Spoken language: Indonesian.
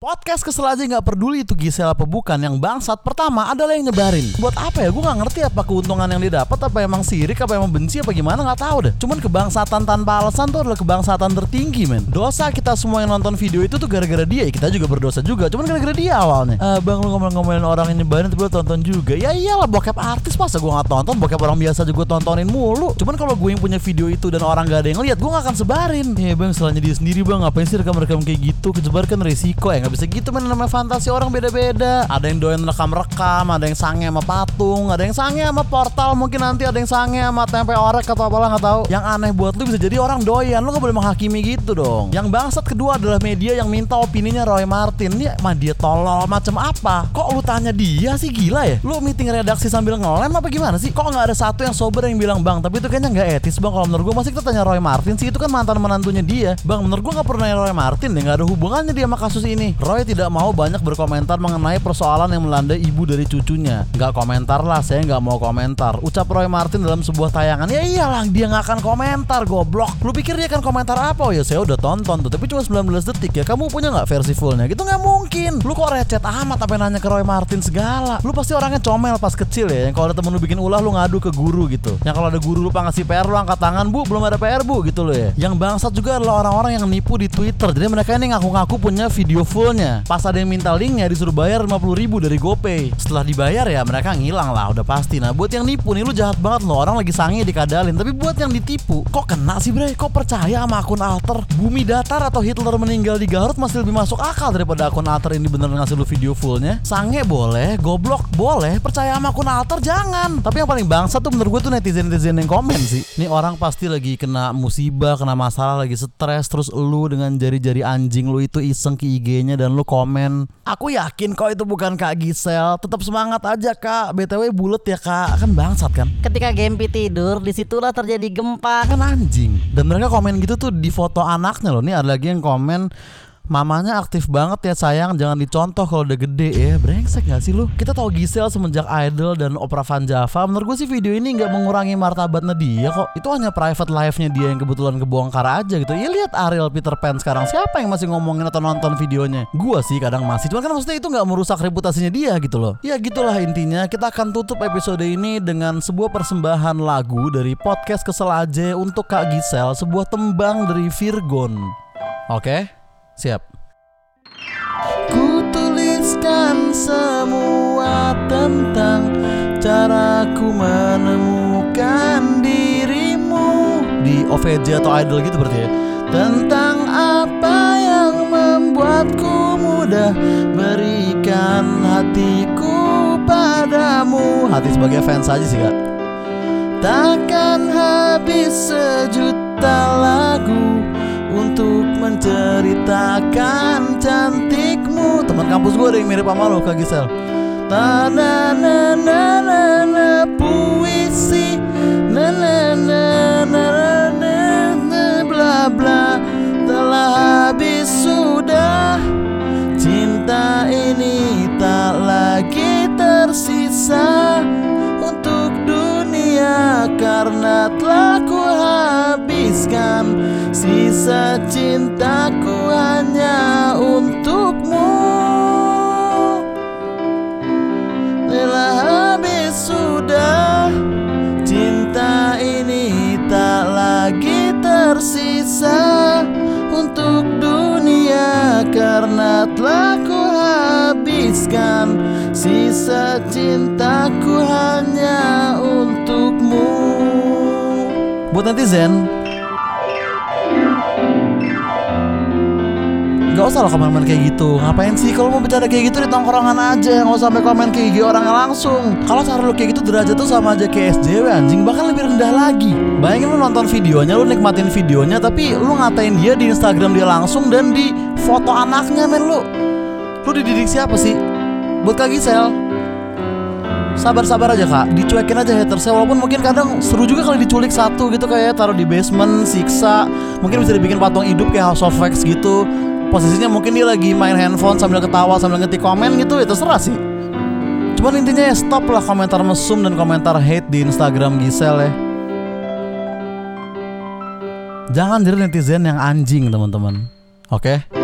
Podcast kesel aja nggak peduli itu Gisel apa bukan Yang bangsat pertama adalah yang nyebarin. Buat apa ya? Gue nggak ngerti apa keuntungan yang didapat Apa emang sirik, apa emang benci, apa gimana nggak tahu deh. Cuman kebangsatan tanpa alasan tuh adalah kebangsatan tertinggi men. Dosa kita semua yang nonton video itu tuh gara-gara dia. Kita juga berdosa juga Cuman gara-gara dia awalnya. Eh, Bang lu ngomel-ngomelin orang yang nyebarin tapi lu tonton juga. Ya iyalah bokep artis masa gue nggak tonton? Bokep orang biasa juga tontonin mulu. Cuman kalau gue yang punya video itu dan orang gak ada yang lihat Gue gak akan sebarin. Ya bang salahnya dia sendiri bang. Ngapain sih rekam-rekam kayak gitu? Kejebar kan resiko ya nggak bisa gitu men. Namanya fantasi orang beda-beda. Ada yang doyan rekam-rekam ada yang sange sama patung ada yang sange sama portal. Mungkin nanti ada yang sange sama tempe orek atau apalah nggak tahu. Yang aneh buat lu bisa jadi orang doyan. Lu gak boleh menghakimi gitu dong. Yang bangsat kedua adalah media yang minta opininya Roy Martin. Ini mah dia tolol macam apa? Kok lu tanya dia sih? Gila ya. Lu meeting redaksi sambil ngelem apa gimana sih? Kok nggak ada satu yang sober yang bilang bang tapi itu kayaknya nggak etis bang. Kalau menurut gue masih kita tanya Roy Martin sih. Itu kan mantan menantunya dia. Bang menurut gue nggak pernah Roy Martin deh. Nggak ada hubungannya dia sama kasus ini Roy tidak mau banyak berkomentar mengenai persoalan yang melanda ibu dari cucunya. Nggak komentar lah, saya nggak mau komentar. Ucap Roy Martin dalam sebuah tayangan, ya iyalah dia nggak akan komentar, goblok. Lu pikir dia akan komentar apa? Oh ya saya udah tonton tuh, tapi cuma 19 detik ya. Kamu punya nggak versi fullnya? Gitu nggak mungkin. Lu kok recet amat tapi nanya ke Roy Martin segala. Lu pasti orangnya comel pas kecil ya. Yang kalau ada temen lu bikin ulah lu ngadu ke guru gitu. Yang kalau ada guru lupa ngasih PR lu angkat tangan, Bu, belum ada PR, Bu, gitu loh ya. Yang bangsat juga adalah orang-orang yang nipu di Twitter. Jadi mereka ini ngaku-ngaku punya video fullnya. Pas ada yang minta linknya disuruh bayar 50 ribu dari GoPay Setelah dibayar ya mereka ngilang lah udah pasti Nah buat yang nipu nih lu jahat banget loh Orang lagi sange dikadalin Tapi buat yang ditipu Kok kena sih bre? Kok percaya sama akun alter? Bumi datar atau Hitler meninggal di Garut masih lebih masuk akal daripada akun alter ini bener ngasih lu video fullnya Sange boleh, goblok boleh Percaya sama akun alter jangan Tapi yang paling bangsa tuh menurut gue tuh netizen-netizen yang komen sih Nih orang pasti lagi kena musibah, kena masalah, lagi stres Terus lu dengan jari-jari anjing lu itu iseng ke IG-nya dan lu komen Aku yakin kok itu bukan Kak Gisel. Tetap semangat aja Kak. BTW bulet ya Kak. Kan bangsat kan. Ketika Gempi tidur, di situlah terjadi gempa. Kan anjing. Dan mereka komen gitu tuh di foto anaknya loh. Nih ada lagi yang komen Mamanya aktif banget ya sayang. Jangan dicontoh kalau udah gede ya. Brengsek gak sih lu? Kita tahu Gisel semenjak Idol dan Opera Van Java. Menurut gue sih video ini gak mengurangi martabatnya dia kok. Itu hanya private life-nya dia yang kebetulan kebongkar aja gitu. Ya lihat Ariel Peter Pan sekarang. Siapa yang masih ngomongin atau nonton videonya? Gue sih kadang masih. Cuma kan maksudnya itu gak merusak reputasinya dia gitu loh. Ya gitulah intinya. Kita akan tutup episode ini dengan sebuah persembahan lagu Dari podcast Kesel Aja untuk Kak Gisel Sebuah tembang dari Virgon. Oke? Siap. Ku tuliskan semua tentang caraku menemukan dirimu di OVJ atau idol gitu berarti ya. Tentang apa yang membuatku mudah berikan hatiku padamu. Hati sebagai fans aja sih kak. Takkan habis sejuta lagu menceritakan cantikmu. Teman kampus gue ada yang mirip sama lo kak Gisel. Na na na na puisi. Na na na na na na bla bla. Telah habis sudah. Cinta ini tak lagi tersisa untuk dunia karena telah ku sisa cintaku hanya untukmu. Telah habis sudah Cinta ini tak lagi tersisa Untuk dunia Karena telah ku habiskan. Sisa cintaku hanya untukmu. Buat netizen Gak usah lo komen-komen kayak gitu. Ngapain sih? Kalau mau bercanda kayak gitu di tongkrongan aja. Gak usah sampai komen kayak gitu orangnya langsung. Kalau cara lo kayak gitu derajat tuh sama aja kayak SJW anjing. Bahkan lebih rendah lagi. Bayangin lo nonton videonya, lo nikmatin videonya Tapi lo ngatain dia di Instagram dia langsung Dan di foto anaknya men lo Lo dididik siapa sih? Buat Kak Gisel Sabar-sabar aja kak, dicuekin aja hatersnya Walaupun mungkin kadang seru juga kali diculik satu gitu Kayak taruh di basement, siksa. Mungkin bisa dibikin patung hidup kayak House of Wax gitu. Posisinya mungkin dia lagi main handphone sambil ketawa sambil ngetik komen gitu itu serah sih. Cuman intinya ya stop lah komentar mesum dan komentar hate di Instagram Gisel ya. Jangan jadi netizen yang anjing teman-teman. Oke? okay?